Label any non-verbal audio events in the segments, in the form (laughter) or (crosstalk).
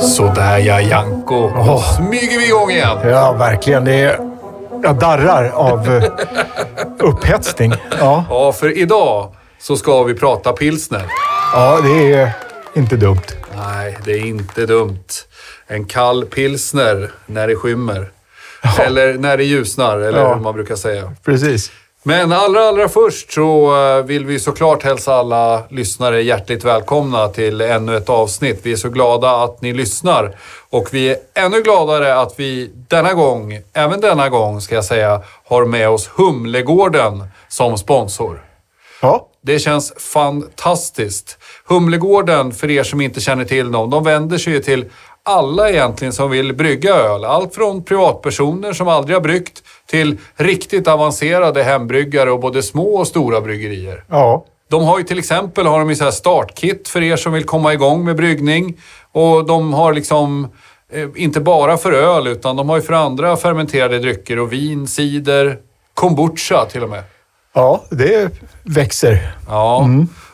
Sådär ja, Janko. Då smyger vi igång igen. Ja, verkligen. Det är... Jag darrar av eh, upphetsning. Ja. Ja, för idag så ska vi prata pilsner. ja, det är inte dumt. Nej, det är inte dumt. En kall pilsner när det skymmer. Eller när det ljusnar, eller Ja. hur man brukar säga. Precis. Men allra, allra först så eh, vill vi såklart hälsa alla lyssnare hjärtligt välkomna till ännu ett avsnitt. Vi är så glada att ni lyssnar. Och vi är ännu gladare att vi denna gång, även denna gång ska jag säga, har med oss Humlegården som sponsor. Ja, Det känns fantastiskt. Humlegården, för er som inte känner till dem, de vänder sig ju till alla egentligen som vill brygga öl. Allt från privatpersoner som aldrig har bryggt till riktigt avancerade hembryggare och både små och stora bryggerier. ja. De har ju till exempel har de ju så här startkit för er som vill komma igång med bryggning. Och de har liksom, eh, inte bara för öl, utan de har ju för andra fermenterade drycker och vin, cider, kombucha till och med. Ja, det växer. Ja,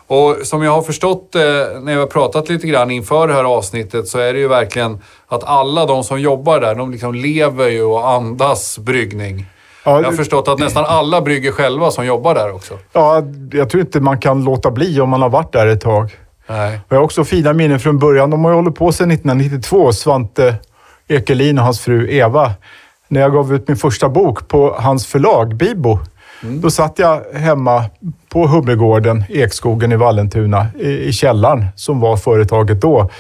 och som jag har förstått eh, när jag har pratat lite grann inför det här avsnittet så är det ju verkligen att alla de som jobbar där, de liksom lever ju och andas bryggning. Ja, Jag har förstått att nästan alla brygger själva som jobbar där också. ja, jag tror inte man kan låta bli om man har varit där ett tag. Nej. Jag har också fina minnen från början. De har ju hållit på sedan 1992, Svante Ekelin och hans fru Eva. När jag gav ut min första bok på hans förlag, Bibo. Då satt jag hemma på Humlegården, Ekskogen i Vallentuna, i, i källaren som var företaget då.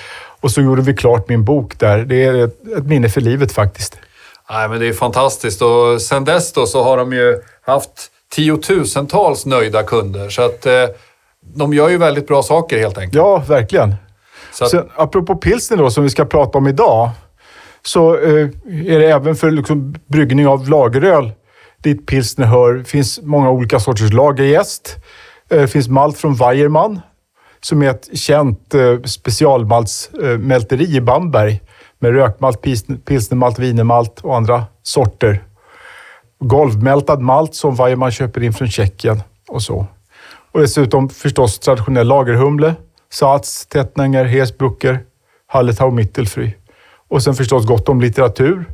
Och så gjorde vi klart min bok där. Det är ett, ett minne för livet faktiskt. Nej, men det är fantastiskt och sen dess då så har de ju haft tiotusentals nöjda kunder. Så att eh, de gör ju väldigt bra saker helt enkelt. Ja, verkligen. Så att, Sen, apropå pilsner då, som vi ska prata om idag, så eh, är det även för liksom, bryggning av lageröl dit pilsner hör. Det finns många olika sorters lagerjäst. Det eh, finns malt från Weiermann som är ett känt eh, specialmaltsmälteri i Bamberg med rökmalt, pilsnermalt, wienermalt och andra sorter. Golvmältad malt som Weiermann köper in från Tjeckien och så. Och dessutom förstås traditionell lagerhumle, Sats, Tettnanger, Hersbrucker, Hallertau, Mittelfry. Och sen förstås gott om litteratur.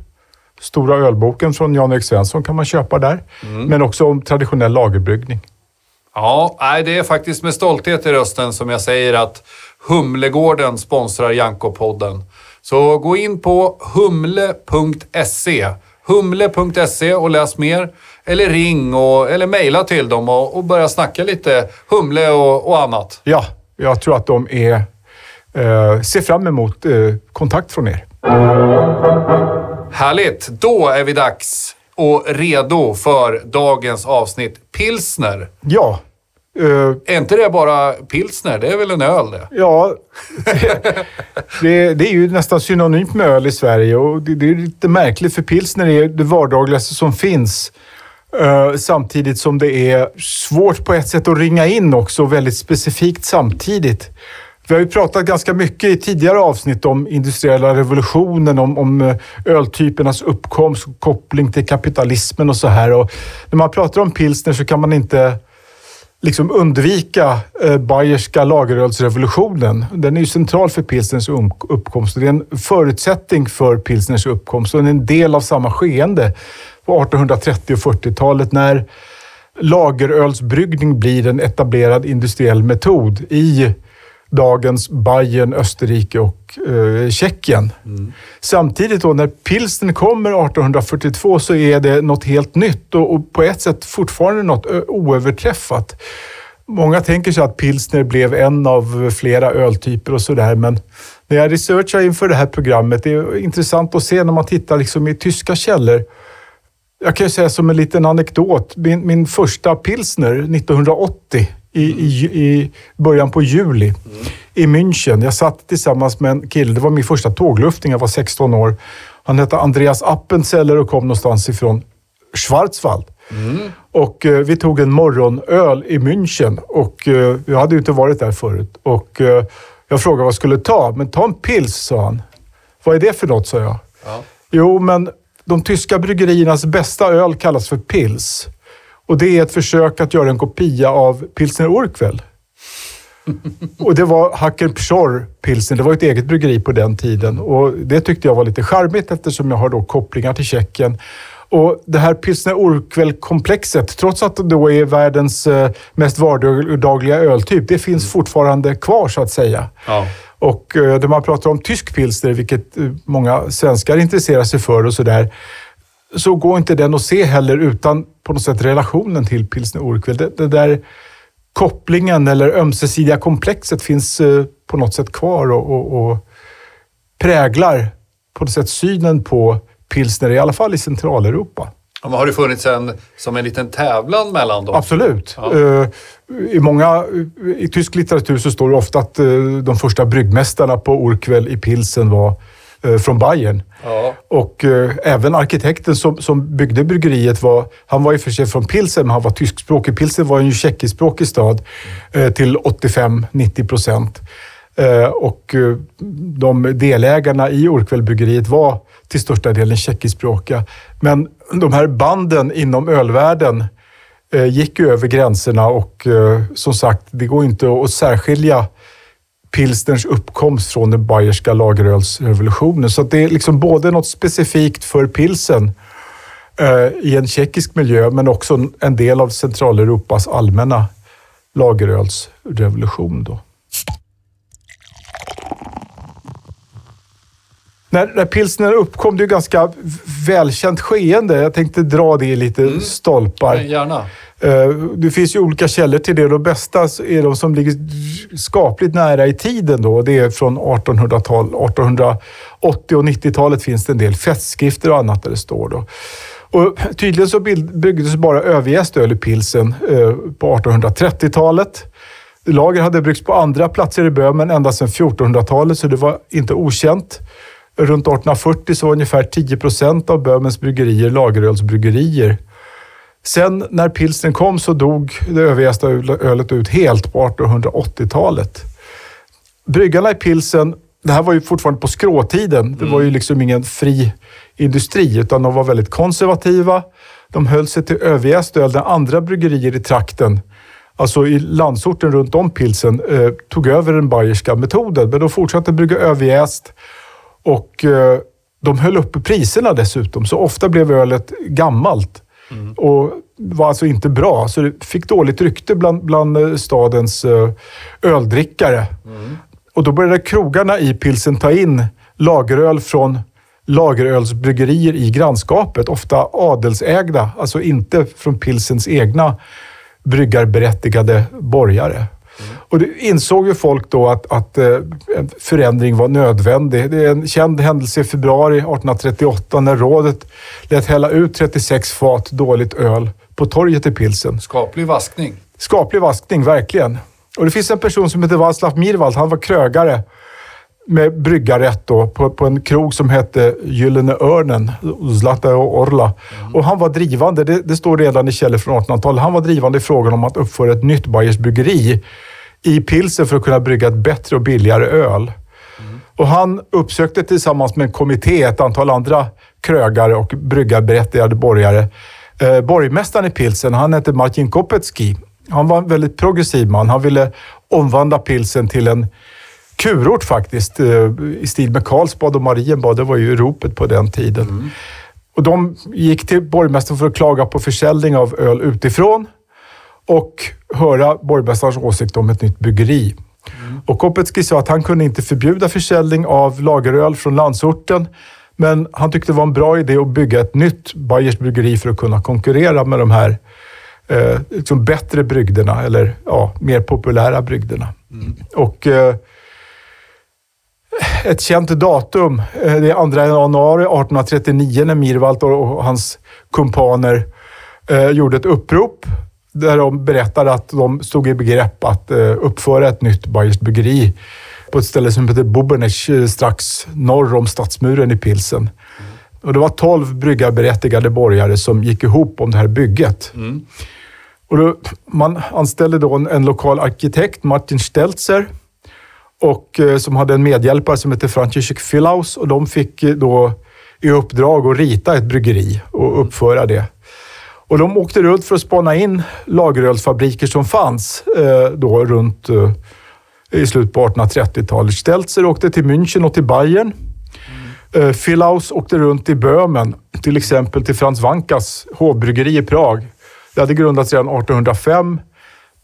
Stora ölboken från Jan-Erik Svensson kan man köpa där. Men också om traditionell lagerbryggning. ja, det är faktiskt med stolthet i rösten som jag säger att Humlegården sponsrar Janko-podden. Så gå in på humle.se. Humle.se och läs mer. Eller ring och, eller mejla till dem och, och börja snacka lite humle och, och annat. Ja, jag tror att de är, eh, ser fram emot eh, kontakt från er. Härligt! Då är vi dags och redo för dagens avsnitt pilsner. Ja, eh, Är inte det bara pilsner? Det är väl en öl det? Ja, (laughs) det, det är ju nästan synonymt med öl i Sverige och det, det är lite märkligt för pilsner är det vardagligaste som finns. Eh, samtidigt som det är svårt på ett sätt att ringa in också, väldigt specifikt samtidigt. Vi har ju pratat ganska mycket i tidigare avsnitt om industriella revolutionen, om, om eh, öltypernas uppkomst, koppling till kapitalismen och så här. Och när man pratar om pilsner så kan man inte liksom undvika eh, bayerska lagerölsrevolutionen. Den är ju central för pilsners um-, uppkomst och det är en förutsättning för pilsners uppkomst och den är en del av samma skeende på 1830 och 40-talet när lagerölsbryggning blir en etablerad industriell metod i dagens Bayern, Österrike och eh, Tjeckien. Samtidigt då när pilsner kommer 1842 så är det något helt nytt och, och på ett sätt fortfarande något oöverträffat. Många tänker sig att pilsner blev en av flera öltyper och sådär men när jag researchar inför det här programmet, det är intressant att se när man tittar liksom i tyska källor. Jag kan ju säga som en liten anekdot, min, min första pilsner 1980 i, i, i början på juli i München. Jag satt tillsammans med en kille, det var min första tågluftning, jag var 16 år. Han hette Andreas Appenzeller och kom någonstans ifrån Schwarzwald. Och eh, vi tog en morgonöl i München och eh, jag hade ju inte varit där förut. Och eh, jag frågade vad jag skulle ta, men ta en pils, sa han. Vad är det för något, sa jag. Jo, men de tyska bryggeriernas bästa öl kallas för pils. Och det är ett försök att göra en kopia av pilsner Urquell. Och det var Hacker Pschorr pilsner. Det var ett eget bryggeri på den tiden. Och det tyckte jag var lite charmigt eftersom jag har då kopplingar till Tjeckien. Och det här pilsner Urquell-komplexet, trots att det då är världens eh, mest vardagliga öltyp, det finns fortfarande kvar så att säga. Ja. Och eh, när man pratar om tysk pilsner, vilket eh, många svenskar intresserar sig för och sådär, så går inte den att se heller utan på något sätt relationen till pilsner Urquell. Det, det där kopplingen eller ömsesidiga komplexet finns eh, på något sätt kvar och, och, och präglar på något sätt synen på pilsner, i alla fall i Centraleuropa. Ja, men har det funnits en, som en liten tävlan mellan dem? Absolut. Ja. Eh, I, många, I tysk litteratur så står det ofta att eh, de första bryggmästarna på Urquell i pilsen var från Bayern. Ja. Och eh, även arkitekten som, som byggde bryggeriet var, han var i och för sig från Pilsen, men han var tyskspråkig. Pilsen var en tjeckiskspråkig stad eh, till 85-90 procent. Eh, och eh, de delägarna i Urquellbryggeriet var till största delen tjeckiskspråkiga. Men de här banden inom ölvärlden eh, gick ju över gränserna och eh, som sagt, det går inte att särskilja pilsnerns uppkomst från den bayerska lagerölsrevolutionen. Så det är liksom både något specifikt för pilsen eh, i en tjeckisk miljö, men också en del av Centraleuropas allmänna lagerölsrevolution. Då. När, när pilsner uppkom, det är ganska välkänt skeende. Jag tänkte dra det i lite stolpar. Men Gärna. Eh, det finns ju olika källor till det. De bästa är de som ligger skapligt nära i tiden. Då. Det är från 1800-tal. 1880 och 90-talet finns det en del festskrifter och annat där det står. Då. Och tydligen så byggdes bara överjäst öl i pilsen eh, på 1830-talet. Lager hade bryggts på andra platser i Böhmen ända sedan 1400-talet, så det var inte okänt. Runt 1840 så var ungefär 10 procent av Böhmens bryggerier lagerölsbryggerier. Sen när pilsen kom så dog det överjästa ölet ut helt på 1880-talet. Bryggarna i pilsen, det här var ju fortfarande på skråtiden. Det var ju liksom ingen fri industri, utan de var väldigt konservativa. De höll sig till överjäst öl när andra bryggerier i trakten, alltså i landsorten runt om pilsen, eh, tog över den bayerska metoden. Men de fortsatte brygga överjäst och eh, de höll uppe priserna dessutom. Så ofta blev ölet gammalt och var alltså inte bra. Så det fick dåligt rykte bland, bland eh, stadens öldrickare. öldrickare. Och då började krogarna i pilsen ta in lageröl från lagerölsbryggerier i grannskapet. Ofta adelsägda, alltså inte från pilsens egna bryggarberättigade borgare. Och det insåg ju folk då att, att eh, en förändring var nödvändig. Det är en känd händelse i februari 1838 när rådet lät hälla ut 36 fat dåligt öl på torget i pilsen. Skaplig vaskning. Skaplig vaskning, verkligen. Och det finns en person som heter Václav Mirwald. Han var krögare med bryggarrätt då, på, på en krog som hette Gyllene Örnen, Zlata och Orla. Och han var drivande, det, det står redan i källor från 1800-talet, han var drivande i frågan om att uppföra ett nytt Bayers bryggeri i pilsen för att kunna brygga ett bättre och billigare öl. Och han uppsökte tillsammans med en kommitté ett antal andra krögare och bryggarberättigade borgare. Eh, borgmästaren i pilsen, han hette Martin Kopetski. Han var en väldigt progressiv man. Han ville omvandla pilsen till en kurort faktiskt, eh, i stil med Karlsbad och Marienbad. Det var ju ropet på den tiden. Och de gick till borgmästaren för att klaga på försäljning av öl utifrån och höra borgmästarens åsikt om ett nytt bryggeri. Och Kopecki sa att han kunde inte förbjuda försäljning av lageröl från landsorten, men han tyckte det var en bra idé att bygga ett nytt Bayers bryggeri för att kunna konkurrera med de här eh, liksom bättre brygderna, eller ja, mer populära brygderna. Och eh, ett känt datum, eh, det är 2 januari 1839 när Mirwald och hans kumpaner eh, gjorde ett upprop där de berättade att de stod i begrepp att eh, uppföra ett nytt bayerskt bryggeri på ett ställe som heter Bobernech eh, strax norr om stadsmuren i Pilsen. Och det var 12 bryggarberättigade borgare som gick ihop om det här bygget. Och då, man anställde då en, en lokal arkitekt, Martin Stelzer, och, eh, som hade en medhjälpare som hette Franciszek Filaus och de fick eh, då i uppdrag att rita ett bryggeri och uppföra det. Och de åkte runt för att spana in lagerölsfabriker som fanns eh, då runt i slutet på 1830-talet. Stelzer åkte till München och till Bayern. Mm. Åkte runt i Böhmen, till exempel till Frans Vankas hovbryggeri i Prag. Det hade grundats redan 1805.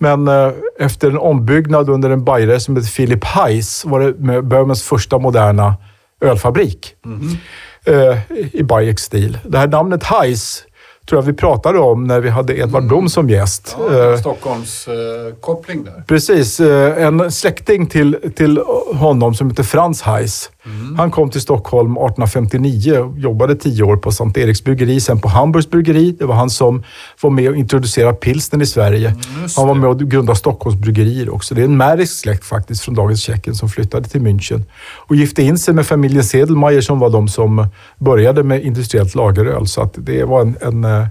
Men eh, efter en ombyggnad under en bajare som hette Philip Heiss var det Böhmens första moderna ölfabrik. Mm. Eh, I Bayeks stil. Det här namnet Heiss tror jag vi pratade om när vi hade Edvard Blom som gäst. Ja, Stockholms eh, koppling där. Precis. Eh, en släkting till, till honom som heter Frans Heiss. Mm. Han kom till Stockholm 1859 och jobbade tio år på Sankt Eriks bryggeri, sen på Hamburgs bryggeri. Det var han som var med och introducerade pilsnen i Sverige. Mm, han var med och grundade Stockholms bryggerier också. Det är en märisk släkt faktiskt från dagens Tjeckien som flyttade till München och gifte in sig med familjen Sedelmeier som var de som började med industriellt lageröl. Så att det var en, en eh,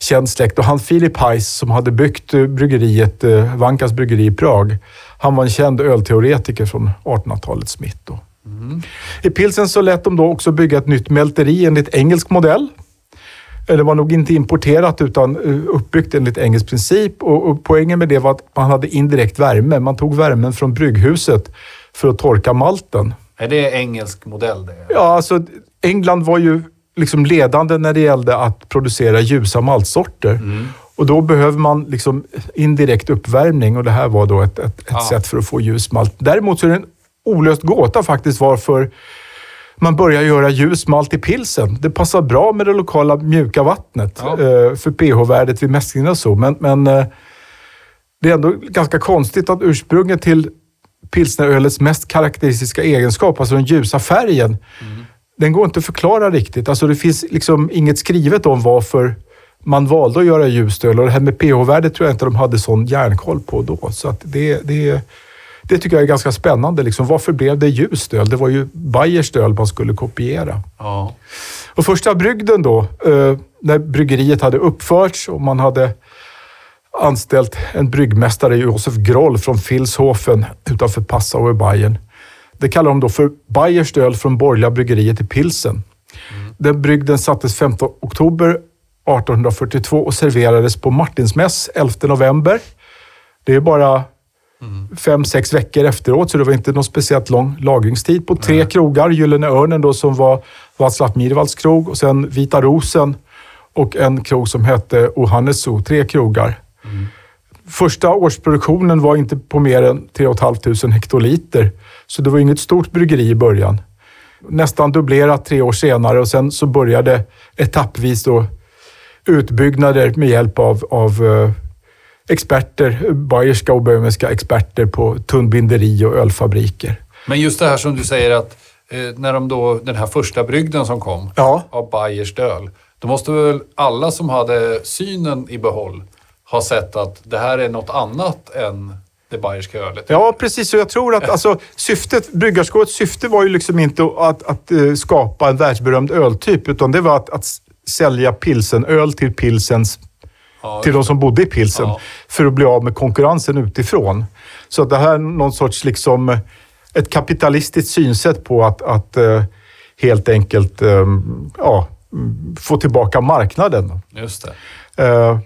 känd släkt. Och han Philip Heiss som hade byggt eh, bryggeriet, eh, Vankas bryggeri i Prag, han var en känd ölteoretiker från 1800-talets mitt. Då. Mm. I pilsen så lät de då också bygga ett nytt mälteri enligt engelsk modell. Det var nog inte importerat utan eh, uppbyggt enligt engelsk princip och, och poängen med det var att man hade indirekt värme. Man tog värmen från brygghuset för att torka malten. Är det engelsk modell? Det? Ja, alltså England var ju liksom ledande när det gällde att producera ljusa maltsorter. Mm. Och då behöver man liksom indirekt uppvärmning och det här var då ett, ett, ett ja. sätt för att få ljus malt. Däremot så är det en olöst gåta faktiskt varför man börjar göra ljus malt i pilsen. Det passar bra med det lokala mjuka vattnet ja. Eh, för pH-värdet vid mäskningen och så. Men, men eh, det är ändå ganska konstigt att ursprunget till pilsnerölets mest karaktäristiska egenskap, alltså den ljusa färgen, mm. den går inte att förklara riktigt. Alltså det finns liksom inget skrivet om varför man valde att göra ljust öl och det här med pH-värdet tror jag inte de hade sån järnkoll på då. Så att det, det, det tycker jag är ganska spännande. Liksom. Varför blev det ljust öl? Det var ju Bayers öl man skulle kopiera. Ja. Och första brygden då, eh, när bryggeriet hade uppförts och man hade anställt en bryggmästare, Josef Groll från Vilshofen utanför Passau i Bayern. Det kallar de då för Bayers öl från borgerliga bryggeriet i Pilsen. Mm. Den brygden sattes 15 oktober 1842 och serverades på Martinsmäss 11 november. Det är bara Mm. Fem, sex veckor efteråt, så det var inte någon speciellt lång lagringstid på tre Nej. krogar. Gyllene Örnen då som var Václav Mirvalds krog och sen Vita Rosen och en krog som hette Ohannesu. Tre krogar. Mm. Första årsproduktionen var inte på mer än 3 500 hektoliter, så det var inget stort bryggeri i början. Nästan dubblerat tre år senare och sen så började etappvis då utbyggnader med hjälp av, av eh, experter, bayerska och böhmiska experter på tunnbinderi och ölfabriker. Men just det här som du säger att eh, när de då, den här första brygden som kom ja. av Bayers öl, då måste väl alla som hade synen i behåll ha sett att det här är något annat än det bayerska ölet. Ja, precis. Och jag tror att alltså, syftet, bryggarskådets syfte var ju liksom inte att, att, att uh, skapa en världsberömd öltyp, utan det var att, att sälja pilsenöl till pilsens ja, till de som bodde i pilsen ja. för att bli av med konkurrensen utifrån. Så det här är någon sorts liksom ett kapitalistiskt synsätt på att, att uh, helt enkelt um, ja, få tillbaka marknaden. Just det.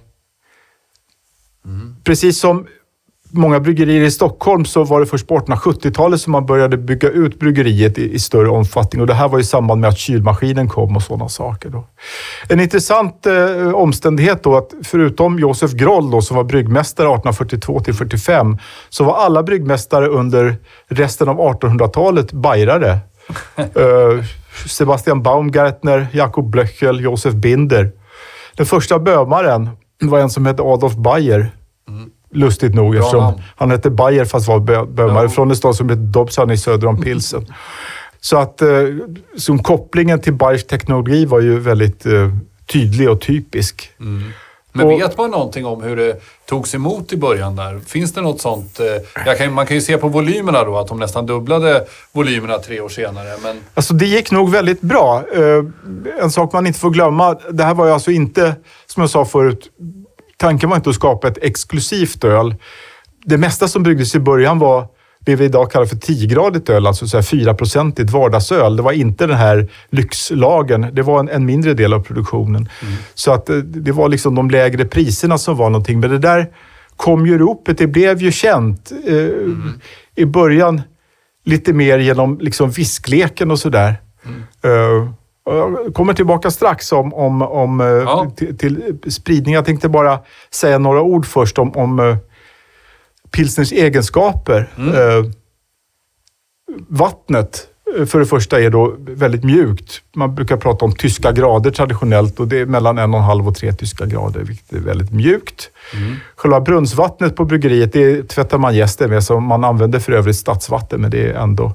Mm. Precis som många bryggerier i Stockholm så var det först på 1870-talet som man började bygga ut bryggeriet i, i, större omfattning och det här var i samband med att kylmaskinen kom och sådana saker. Då. En intressant eh, omständighet då att förutom Josef Groll då, som var bryggmästare 1842 till 45 så var alla bryggmästare under resten av 1800-talet bajrare. (laughs) eh, Sebastian Baumgartner, Jakob Blöchel, Josef Binder. Den första bömaren var en som hette Adolf Bayer. Mm. Lustigt nog Bra eftersom namn. han hette Bayer fast var bömare ja. från en stad som heter i söder om Pilsen. Så att eh, som kopplingen till Bayers teknologi var ju väldigt eh, tydlig och typisk. Mm. Men och, vet man någonting om hur det togs emot i början där? Finns det något sånt? Eh, kan, man kan ju se på volymerna då, att de nästan dubblade volymerna tre år senare. Men... Alltså det gick nog väldigt bra. Eh, en sak man inte får glömma, det här var ju alltså inte, som jag sa förut, tanken var inte att skapa ett exklusivt öl. Det mesta som byggdes i början var det vi idag kallar för 10-gradigt öl, alltså 4-procentigt vardagsöl. Det var inte den här lyxlagen, det var en, en mindre del av produktionen. Mm. Så att eh, det var liksom de lägre priserna som var någonting. Men det där kom ju ropet, det blev ju känt. Eh, mm. I början lite mer genom liksom viskleken och sådär. Mm. Uh, jag kommer tillbaka strax om, om, om ja. till, till, spridning. Jag tänkte bara säga några ord först om, om pilsners egenskaper. Mm. Eh, vattnet eh, för det första är då väldigt mjukt. Man brukar prata om tyska grader traditionellt och det är mellan en och en halv och tre tyska grader, vilket är väldigt mjukt. Mm. Själva brunnsvattnet på bryggeriet, det tvättar man gästen med, så man använder för övrigt stadsvatten, men det är ändå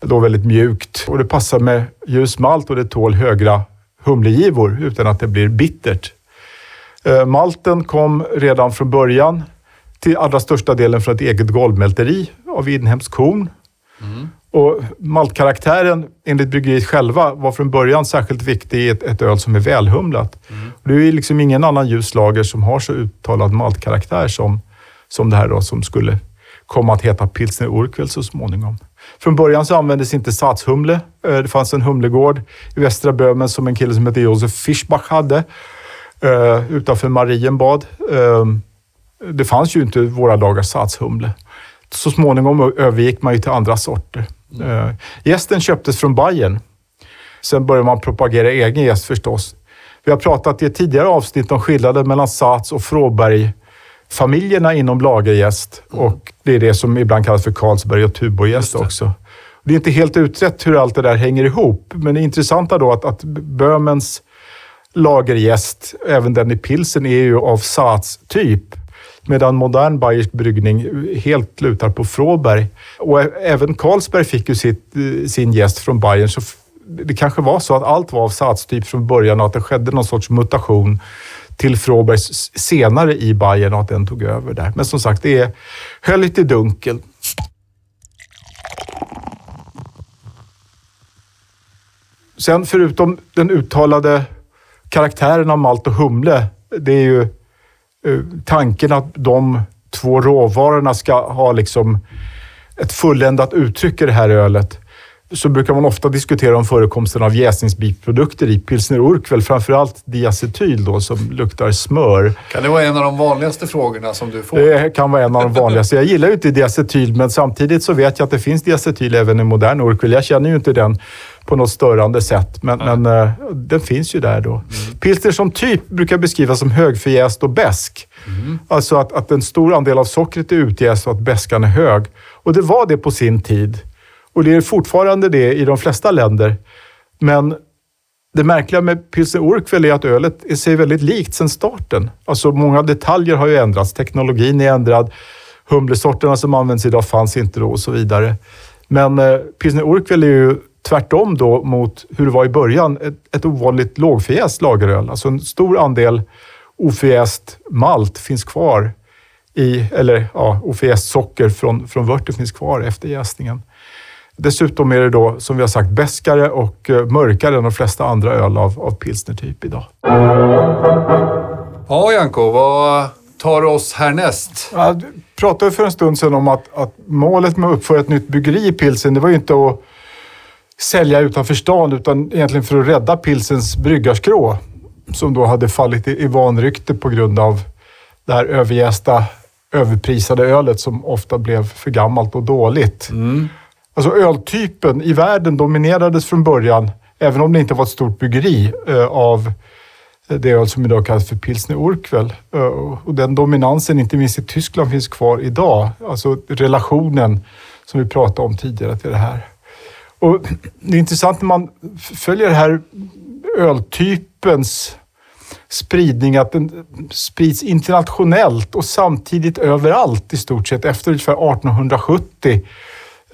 då väldigt mjukt. Och det passar med ljus malt och det tål högra humlegivor utan att det blir bittert. Eh, malten kom redan från början till allra största delen från ett eget golvmälteri av inhemskt korn. Mm. Och maltkaraktären, enligt bryggeriet själva, var från början särskilt viktig i ett, ett öl som är välhumlat. Mm. Det är liksom ingen annan ljuslager som har så uttalad maltkaraktär som, som det här då, som skulle komma att heta pilsner urquell så småningom. Från början så användes inte satshumle. Eh, det fanns en humlegård i västra Böhmen som en kille som hette Josef Fischbach hade uh, utanför Marienbad. Uh, det fanns ju inte våra dagars satshumle. Så småningom övergick man ju till andra sorter. Mm. Uh, gästen köptes från Bayern. Sen började man propagera egen gäst förstås. Vi har pratat i ett tidigare avsnitt om skillnaden mellan Sats och Fråberg-familjerna inom lagergäst. Mm. Och det är det som ibland kallas för Carlsberg och Tuborggäst också. Det är inte helt utrett hur allt det där hänger ihop, men det intressanta då att, att Böhmens lagergäst, även den i pilsen, är ju av Sats-typ. Medan modern bayersk bryggning helt lutar på Fråberg. Och även Carlsberg fick ju sitt, eh, sin gäst från Bayern. Så det kanske var så att allt var av satstyp från början och att det skedde någon sorts mutation till Fråbergs senare i Bayern och att den tog över där. Men som sagt, det är höll lite dunkel. Sen förutom den uttalade karaktären av malt och humle, det är ju eh, tanken att de två råvarorna ska ha liksom ett fulländat uttryck i det här ölet så brukar man ofta diskutera om förekomsten av jäsningsbiprodukter i pilsner urquell, framförallt diacetyl då, som luktar smör. Kan det vara en av de vanligaste frågorna som du får? Det kan vara en av de vanligaste. Jag gillar ju inte diacetyl, men samtidigt så vet jag att det finns diacetyl även i modern urquell. Jag känner ju inte den på något störande sätt, men, mm. men uh, den finns ju där då. Mm. Pilsner som typ brukar beskrivas som högförjäst och besk. Mm. Alltså att, att en stor andel av sockret är utjäst och att beskan är hög. Och det var det på sin tid. Och det är fortfarande det i de flesta länder. Men det märkliga med pilsner urquell är att ölet är sig väldigt likt sedan starten. Alltså många detaljer har ju ändrats. Teknologin är ändrad. Humlesorterna som används idag fanns inte då och så vidare. Men eh, pilsner urquell är ju tvärtom då mot hur det var i början. Ett, ett ovanligt lågförjäst lageröl. Alltså en stor andel oförjäst malt finns kvar i, eller ja, oförjäst socker från, från vörten finns kvar efter jäsningen. Dessutom är det då, som vi har sagt, bäskare och eh, mörkare än de flesta andra öl av, av pilsnertyp idag. Ja, Janko, vad tar oss härnäst? Ja, pratade för en stund sedan om att, att målet med att uppföra ett nytt bryggeri i pilsen, det var ju inte att sälja utanför stan, utan egentligen för att rädda pilsens bryggarskrå. Som då hade fallit i, i vanrykte på grund av det här överjästa, överprisade ölet som ofta blev för gammalt och dåligt. Mm. Alltså öltypen i världen dominerades från början, även om det inte var ett stort byggeri, eh, av eh, det öl som idag kallas för pilsner urquell. Eh, och den dominansen, inte minst i Tyskland, finns kvar idag. Alltså relationen som vi pratade om tidigare till det här. Och det är intressant när man följer den här öltypens spridning, att den sprids internationellt och samtidigt överallt i stort sett efter ungefär 1870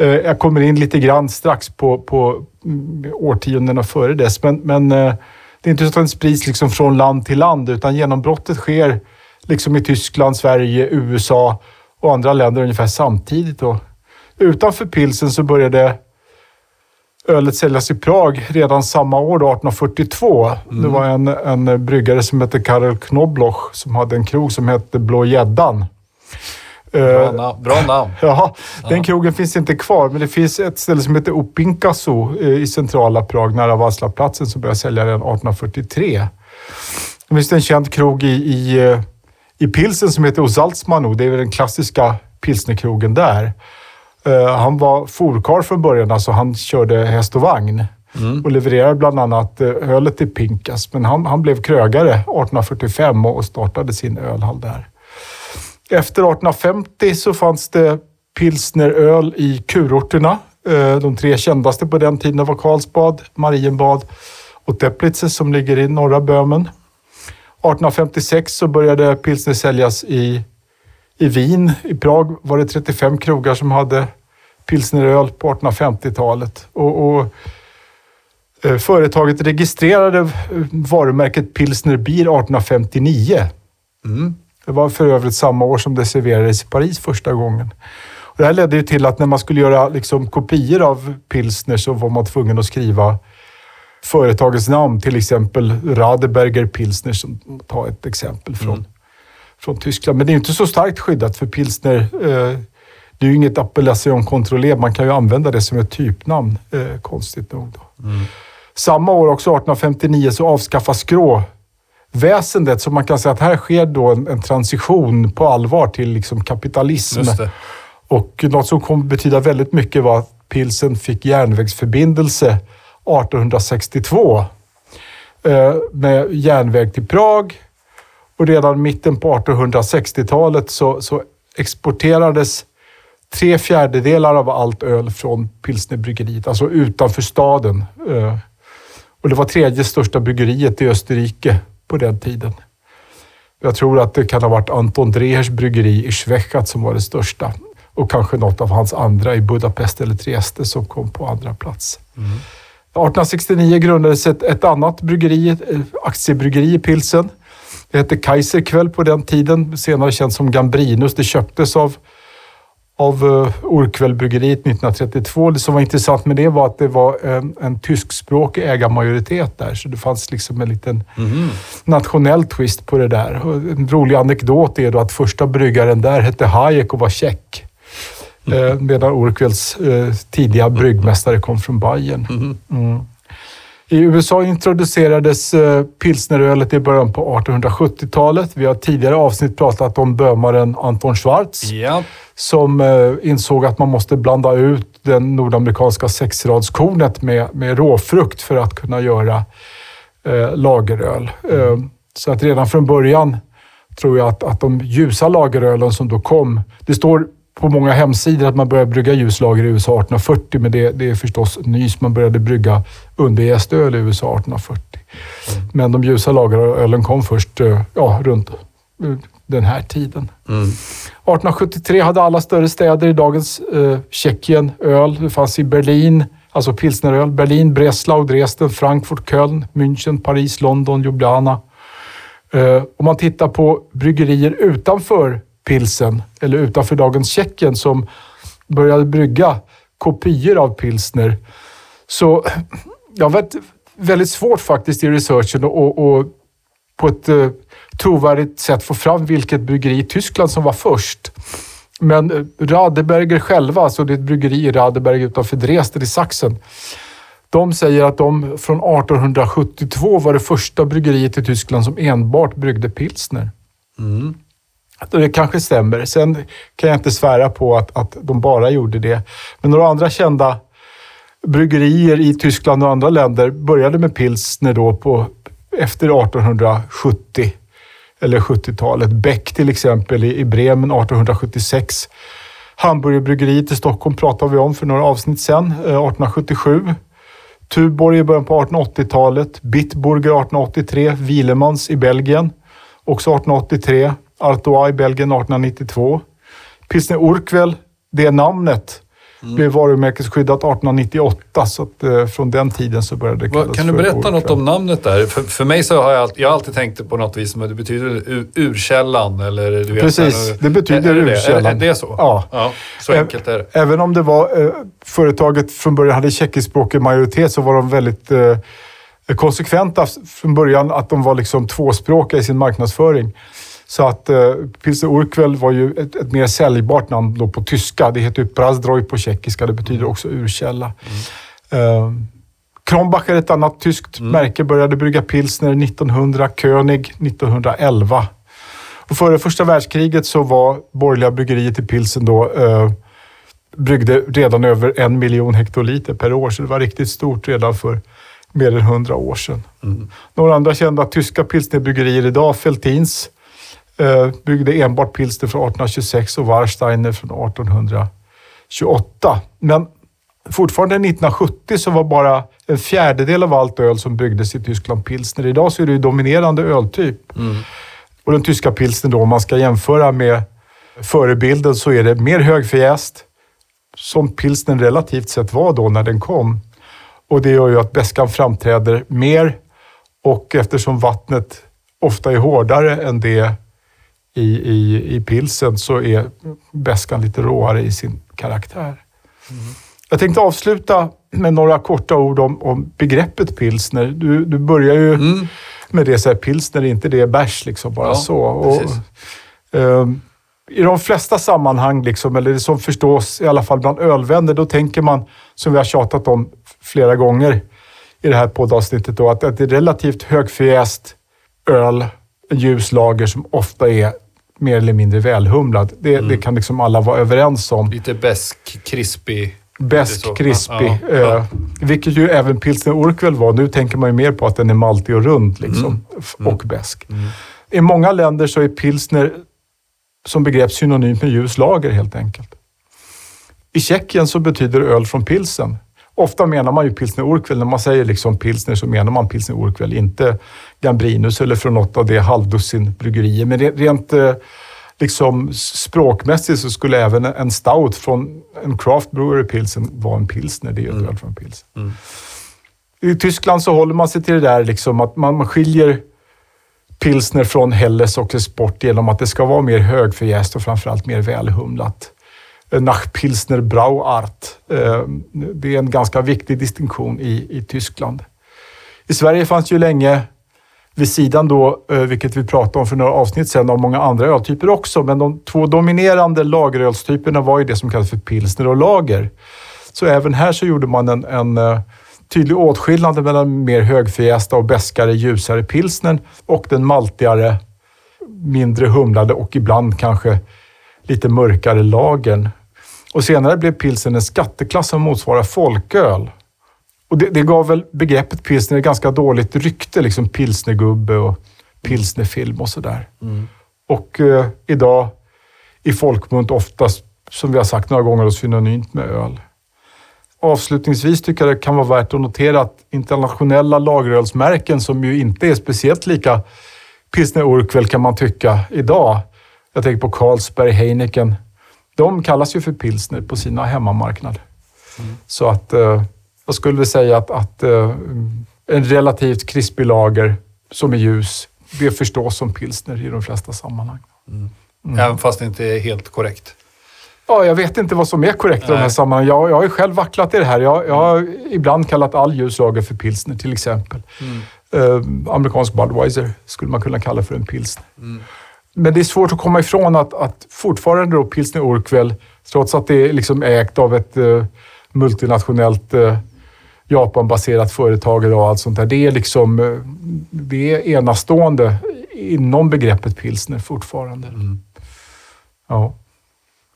Eh, jag kommer in lite grann strax på, på mm, årtiondena före dess, men, men eh, det är inte så att den sprids liksom från land till land, utan genombrottet sker liksom i Tyskland, Sverige, USA och andra länder ungefär samtidigt. Då. Utanför pilsen så började ölet säljas i Prag redan samma år, 1842. Mm. Det var en, en bryggare som hette Karel Knobloch som hade en krog som hette Blå gäddan. Bra, Eh, na- bra namn. (laughs) Ja, den Ja. krogen finns inte kvar, men det finns ett ställe som heter Opinkaso eh, i centrala Prag, nära Václavplatsen, som började sälja redan 1843. Det finns en känd krog i, i, eh, i Pilsen som heter Ozaltsmano. Det är väl den klassiska pilsnerkrogen där. Han var forkarl från början, alltså han körde häst och vagn Mm. och levererade bland annat ölet till Pinkas. Men han, han blev krögare 1845 och och startade sin ölhall där. Efter 1850 så fanns det pilsneröl i kurorterna. Eh, de tre kändaste på den tiden var Karlsbad, Marienbad och Teplice som ligger i norra Böhmen. 1856 så började pilsner säljas i, i Wien. I Prag var det 35 krogar som hade pilsneröl på 1850-talet. Och, och eh, företaget registrerade varumärket Pilsner Bier 1859. Mm. Det var för övrigt samma år som det serverades i Paris första gången. Och det här ledde ju till att när man skulle göra liksom, kopior av pilsner så var man tvungen att skriva företagets namn, till exempel Radeberger Pilsner, som ta ett exempel från, Mm. från Tyskland. Men det är inte så starkt skyddat för pilsner. Eh, det är ju inget appellation contrôlé, man kan ju använda det som ett typnamn, eh, konstigt nog. Då. Mm. Samma år, också 1859, så avskaffas skråväsendet. Så man kan säga att här sker då en, en transition på allvar till liksom kapitalism. Och något som kom betyda väldigt mycket var att pilsen fick järnvägsförbindelse 1862 eh, med järnväg till Prag. Och redan mitten på 1860-talet så, så exporterades tre fjärdedelar av allt öl från pilsnerbryggeriet, alltså utanför staden. Eh, Och det var tredje största bryggeriet i Österrike på den tiden. Jag tror att det kan ha varit Anton Drehers bryggeri i Schwechat som var det största. Och kanske något av hans andra i Budapest eller Trieste som kom på andra plats. 1869 grundades ett, ett annat bryggeri, ett eh, aktiebryggeri i Pilsen. Det hette Kaiserkväll på den tiden, senare känt som Gambrinus. Det köptes av, av uh, Orkvällbryggeriet 1932. Det som var intressant med det var att det var en, en tyskspråkig ägarmajoritet där, så det fanns liksom en liten Mhm. nationell twist på det där. Och en rolig anekdot är då att första bryggaren där hette Hayek och var tjeck. Eh, medan Orkvells eh, tidiga bryggmästare kom från Bayern. Mhm. Mm. I USA introducerades eh, pilsnerölet i början på 1870-talet. Vi har tidigare avsnitt pratat om bömaren Anton Schwarz Ja. som eh, insåg att man måste blanda ut den nordamerikanska sexradskornet med, med råfrukt för att kunna göra eh, lageröl. Eh, så att redan från början tror jag att, att de ljusa lagerölen som då kom, det står på många hemsidor att man började brygga ljuslager i USA 1840, men det, det är förstås nys. Man började brygga underjästöl i USA 1840. Men de ljusa lagerölen kom först eh, ja, runt eh, den här tiden. Mm. 1873 hade alla större städer i dagens eh, Tjeckien öl. Det fanns i Berlin, alltså pilsneröl. Berlin, Breslau, Dresden, Frankfurt, Köln, München, Paris, London, Ljubljana. Eh, om man tittar på bryggerier utanför pilsen, eller utanför dagens Tjeckien, som började brygga kopior av pilsner. Så det har varit väldigt svårt faktiskt i researchen och, och på ett eh, trovärdigt sätt få fram vilket bryggeri i Tyskland som var först. Men eh, Radeberger själva, alltså det är ett bryggeri i Radeberg utanför Dresden i Sachsen. De säger att de från 1872 var det första bryggeriet i Tyskland som enbart bryggde pilsner. Mm. Det kanske stämmer. Sen kan jag inte svära på att, att de bara gjorde det. Men några andra kända bryggerier i Tyskland och andra länder började med pilsner då på, efter 1870 eller 70-talet. Beck till exempel i, i Bremen 1876. Hamburgerbryggeriet i Stockholm pratade vi om för några avsnitt sedan, 1877. Eh, Tuborg i början på 1880-talet. Bitburger 1883. Wielemans i Belgien, också 1883. Artois i Belgien 1892. Pilsner Urquell, det namnet, blev varumärkesskyddat 1898. Så att, eh, från den tiden så började det kallas kan du berätta något Urquell. om namnet där? För, för mig så har jag, alltid, jag har alltid tänkt på något vis som det betyder ur, urkällan eller du vet, Precis, här, det betyder är, är det, urkällan. Är, är det så? Ja. så enkelt är det. Även om det var, eh, företaget från början hade tjeckiskspråkig majoritet så var de väldigt eh, konsekventa från början att de var liksom tvåspråkiga i sin marknadsföring. Så att eh, Pilsner Urquell var ju ett, ett, mer säljbart namn då på tyska. Det heter ju Prazdroj på tjeckiska. Det betyder också urkälla. Mm. Eh, Kronbach är ett annat tyskt mm. märke. Började brygga pilsner 1900, König 1911. Och före första världskriget så var borgerliga bryggeriet i pilsen då eh, bryggde redan över en miljon hektoliter per år, så det var riktigt stort redan för mer än hundra år sedan. Mm. Några andra kända tyska pilsnerbryggerier idag, Feltins, byggde enbart pilsner från 1826 och Warsteiner från 1828. Men fortfarande 1970 så var bara en fjärdedel av allt öl som byggdes i Tyskland pilsner. Idag så är det ju dominerande öltyp. Mm. Och den tyska pilsnern då, om man ska jämföra med förebilden, så är det mer högförjäst, som pilsnen relativt sett var då när den kom. Och det gör ju att bäskan framträder mer och eftersom vattnet ofta är hårdare än det i, i, i pilsen så är bäskan lite råare i sin karaktär. Mm. Jag tänkte avsluta med några korta ord om, om begreppet pilsner. Du, du börjar ju mm. med det, så här, pilsner är inte det bärs, liksom bara ja, så. Och, um, i de flesta sammanhang, liksom, eller det som förstås i alla fall bland ölvänner, då tänker man, som vi har tjatat om flera gånger i det här poddavsnittet, då, att det är relativt högförjäst öl, en ljus lager som ofta är mer eller mindre välhumlad. Det, mm. det kan liksom alla vara överens om. Lite besk, krispig. Besk, krispig. Ja, ja. Eh, vilket ju även pilsner Urquell var. Nu tänker man ju mer på att den är maltig och rund liksom, mm. och besk. Mm. I många länder så är pilsner som begrepp synonymt med ljus lager helt enkelt. I Tjeckien så betyder öl från pilsen. Ofta menar man ju pilsner Urquell. När man säger liksom pilsner så menar man pilsner Urquell, inte Gambrinus eller från något av det halvdussin bryggerier. Men rent eh, liksom språkmässigt så skulle även en stout från en craft brewery pilsen vara en pilsner. Det är ju mm. från pilsen. Mm. I Tyskland så håller man sig till det där liksom att man skiljer pilsner från Helles och Sport genom att det ska vara mer högförjäst och framförallt mer välhumlat. Nach Pilsner Brauart. Eh, det är en ganska viktig distinktion i, i Tyskland. I Sverige fanns ju länge vid sidan då, eh, vilket vi pratade om för några avsnitt sedan, av många andra öltyper också. Men de två dominerande lagerölstyperna var ju det som kallas för pilsner och lager. Så även här så gjorde man en, en eh, tydlig åtskillnad mellan mer högfjästa och bäskare, ljusare pilsnern och den maltigare, mindre humlade och ibland kanske lite mörkare lagern. Och senare blev pilsen en skatteklass som motsvarar folköl. Och det, det gav väl begreppet pilsner ett ganska dåligt rykte, liksom pilsnergubbe och pilsnerfilm och sådär. Mm. Och eh, idag i folkmunt oftast, som vi har sagt några gånger, synonymt med öl. Avslutningsvis tycker jag det kan vara värt att notera att internationella lagerölsmärken som ju inte är speciellt lika pilsner Urquell kan man tycka idag. Jag tänker på Carlsberg, Heineken. De kallas ju för pilsner på sina hemmamarknader. Mm. Så att eh, jag skulle säga att, att uh, en relativt krispig lager som är ljus, det förstås som pilsner i de flesta sammanhang. Mm. Mm. Även fast det inte är helt korrekt? Ja, jag vet inte vad som är korrekt Nej. i de här sammanhangen. Jag, jag har ju själv vacklat i det här. Jag, jag har ibland kallat all ljus lager för pilsner till exempel. Mm. Uh, amerikansk Budweiser skulle man kunna kalla för en pilsner. Mm. Men det är svårt att komma ifrån att, att fortfarande då pilsner Urquell, trots att det är liksom ägt av ett uh, multinationellt uh, Japanbaserat företag och allt sånt där. Det är liksom eh, det är enastående inom begreppet pilsner fortfarande. Mm. Ja.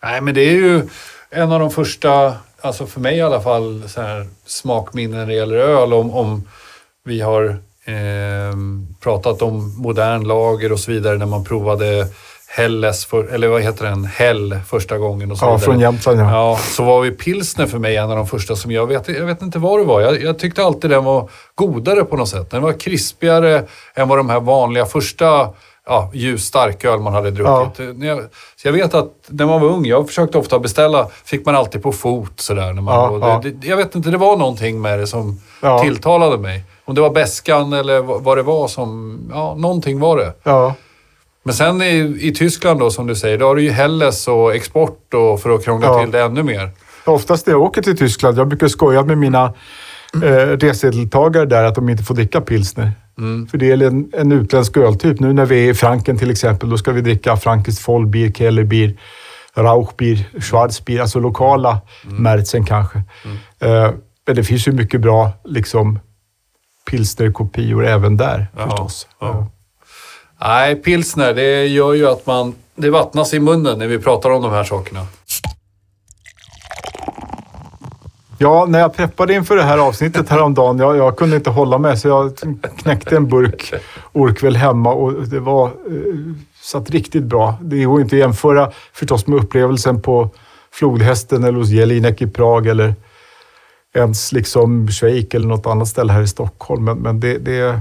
Nej, men det är ju en av de första, alltså för mig i alla fall, så här smakminnen när det gäller öl. Om, om vi har eh, pratat om modern lager och så vidare när man provade Helles, för, eller vad heter den, Hell första gången och så Ja, vidare. från Jämtland ja. ja. Så var ju pilsner för mig en av de första som jag vet, jag vet inte vad det var. Jag, jag tyckte alltid den var godare på något sätt. Den var krispigare än vad de här vanliga första ja, ljus starköl man hade druckit. Ja. Så jag vet att när man var ung, jag försökte ofta beställa, fick man alltid på fot sådär. När man, ja, det, det, jag vet inte, det var någonting med det som tilltalade mig. Om det var bäskan eller vad det var som, ja, någonting var det. Men sen i, i Tyskland då, som du säger, då har du ju Helles och export och för att krångla ja. till det ännu mer. Oftast när jag åker till Tyskland, jag brukar skoja med mina eh, resedeltagare där att de inte får dricka pilsner. För det är en, en utländsk öltyp. Nu när vi är i Franken till exempel, då ska vi dricka frankiskt Vollbier, Kellerbier, Rauchbier, Schwarzbier, alltså lokala mm. Märzen kanske. Uh, men det finns ju mycket bra liksom, pilsnerkopior även där ja, förstås. Ja. Nej, pilsner, det gör ju att man... Det vattnas i munnen när vi pratar om de här sakerna. Ja, när jag preppade inför det här avsnittet häromdagen, jag, jag kunde inte hålla mig så jag knäckte en burk Orkväll hemma och det var... Eh, satt riktigt bra. Det går inte att jämföra förstås med upplevelsen på flodhästen eller hos Jelinek i Prag eller ens liksom Schweik eller något annat ställe här i Stockholm. Men, men det, det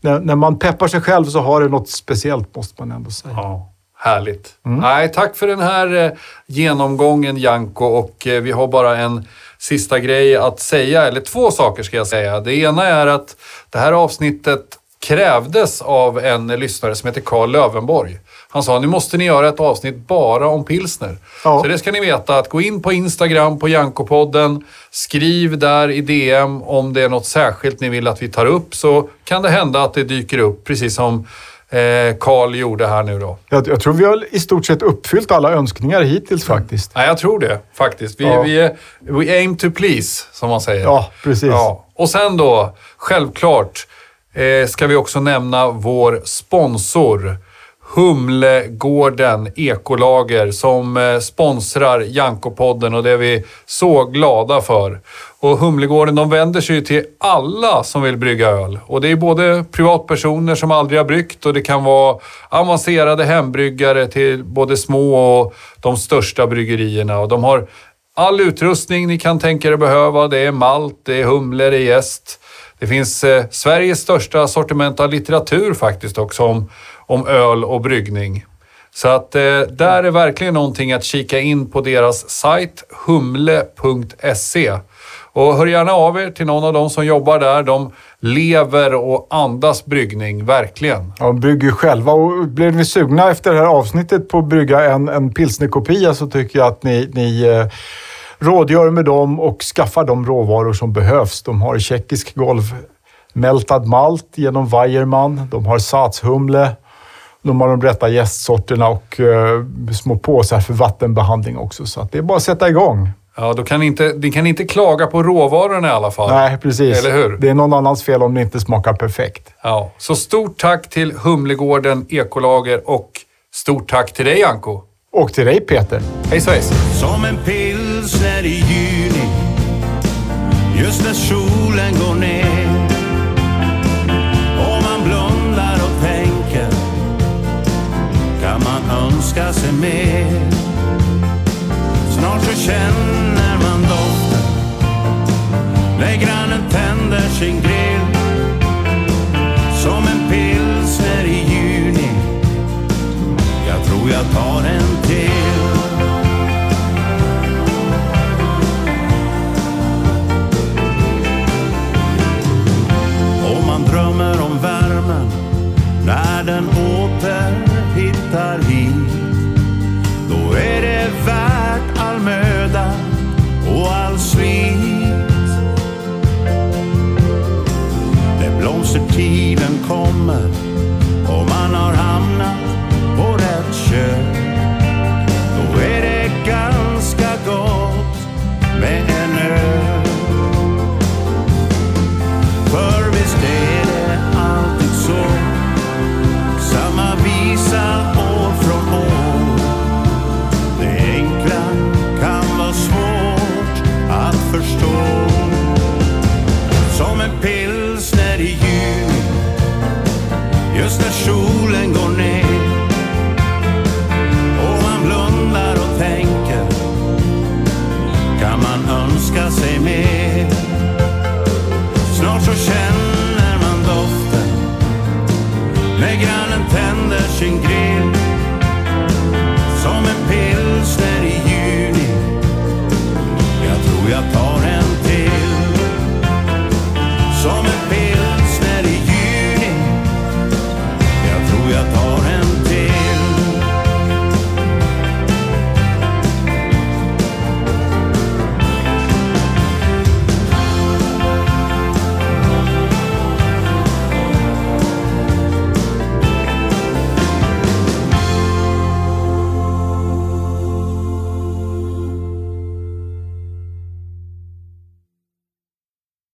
när, när, man peppar sig själv så har det något speciellt måste man ändå säga. Ja. Härligt. Mm. Nej, tack för den här eh, genomgången Janko och eh, vi har bara en sista grej att säga, eller två saker ska jag säga. Det ena är att det här avsnittet krävdes av en lyssnare som heter Karl Lövenborg. Han sa, nu måste ni göra ett avsnitt bara om pilsner. Ja. Så det ska ni veta, att gå in på Instagram på Jankopodden, skriv där i DM om det är något särskilt ni vill att vi tar upp, så kan det hända att det dyker upp, precis som Karl eh, gjorde här nu då. Jag, jag, tror vi har i stort sett uppfyllt alla önskningar hittills faktiskt. Ja, jag tror det faktiskt. Vi, ja. vi är, we aim to please, som man säger. Ja, precis. Ja. Och sen då, självklart, eh, ska vi också nämna vår sponsor. Humlegården Ekolager som eh, sponsrar Jankopodden och det är vi så glada för. Och Humlegården de vänder sig till alla som vill brygga öl. Och det är både privatpersoner som aldrig har bryggt och det kan vara avancerade hembryggare till både små och de största bryggerierna. Och de har all utrustning ni kan tänka er att behöva. Det är malt, det är humle, det är jäst. Det finns eh, Sveriges största sortiment av litteratur faktiskt också om, om öl och bryggning. Så att eh, där är verkligen någonting att kika in på deras sajt humle.se. Och hör gärna av er till någon av dem som jobbar där. De lever och andas bryggning, verkligen. Ja, de brygger själva och blir ni sugna efter det här avsnittet på att brygga en, en pilsnerkopia så tycker jag att ni, ni eh, rådgör med dem och skaffar de råvaror som behövs. De har tjeckisk golvmältad malt genom Weiermann. De har satshumle. De har de rätta gästsorterna och eh, små påsar för vattenbehandling också. Så det är bara att sätta igång. Ja, då kan inte, ni kan inte klaga på råvarorna i alla fall. Nej, precis. Eller hur? Det är någon annans fel om det inte smakar perfekt. Ja, så stort tack till Humlegården Ekolager och stort tack till dig Anko. Och till dig Peter. Hej svejs. Som en pilsner i juni Just när solen går ner man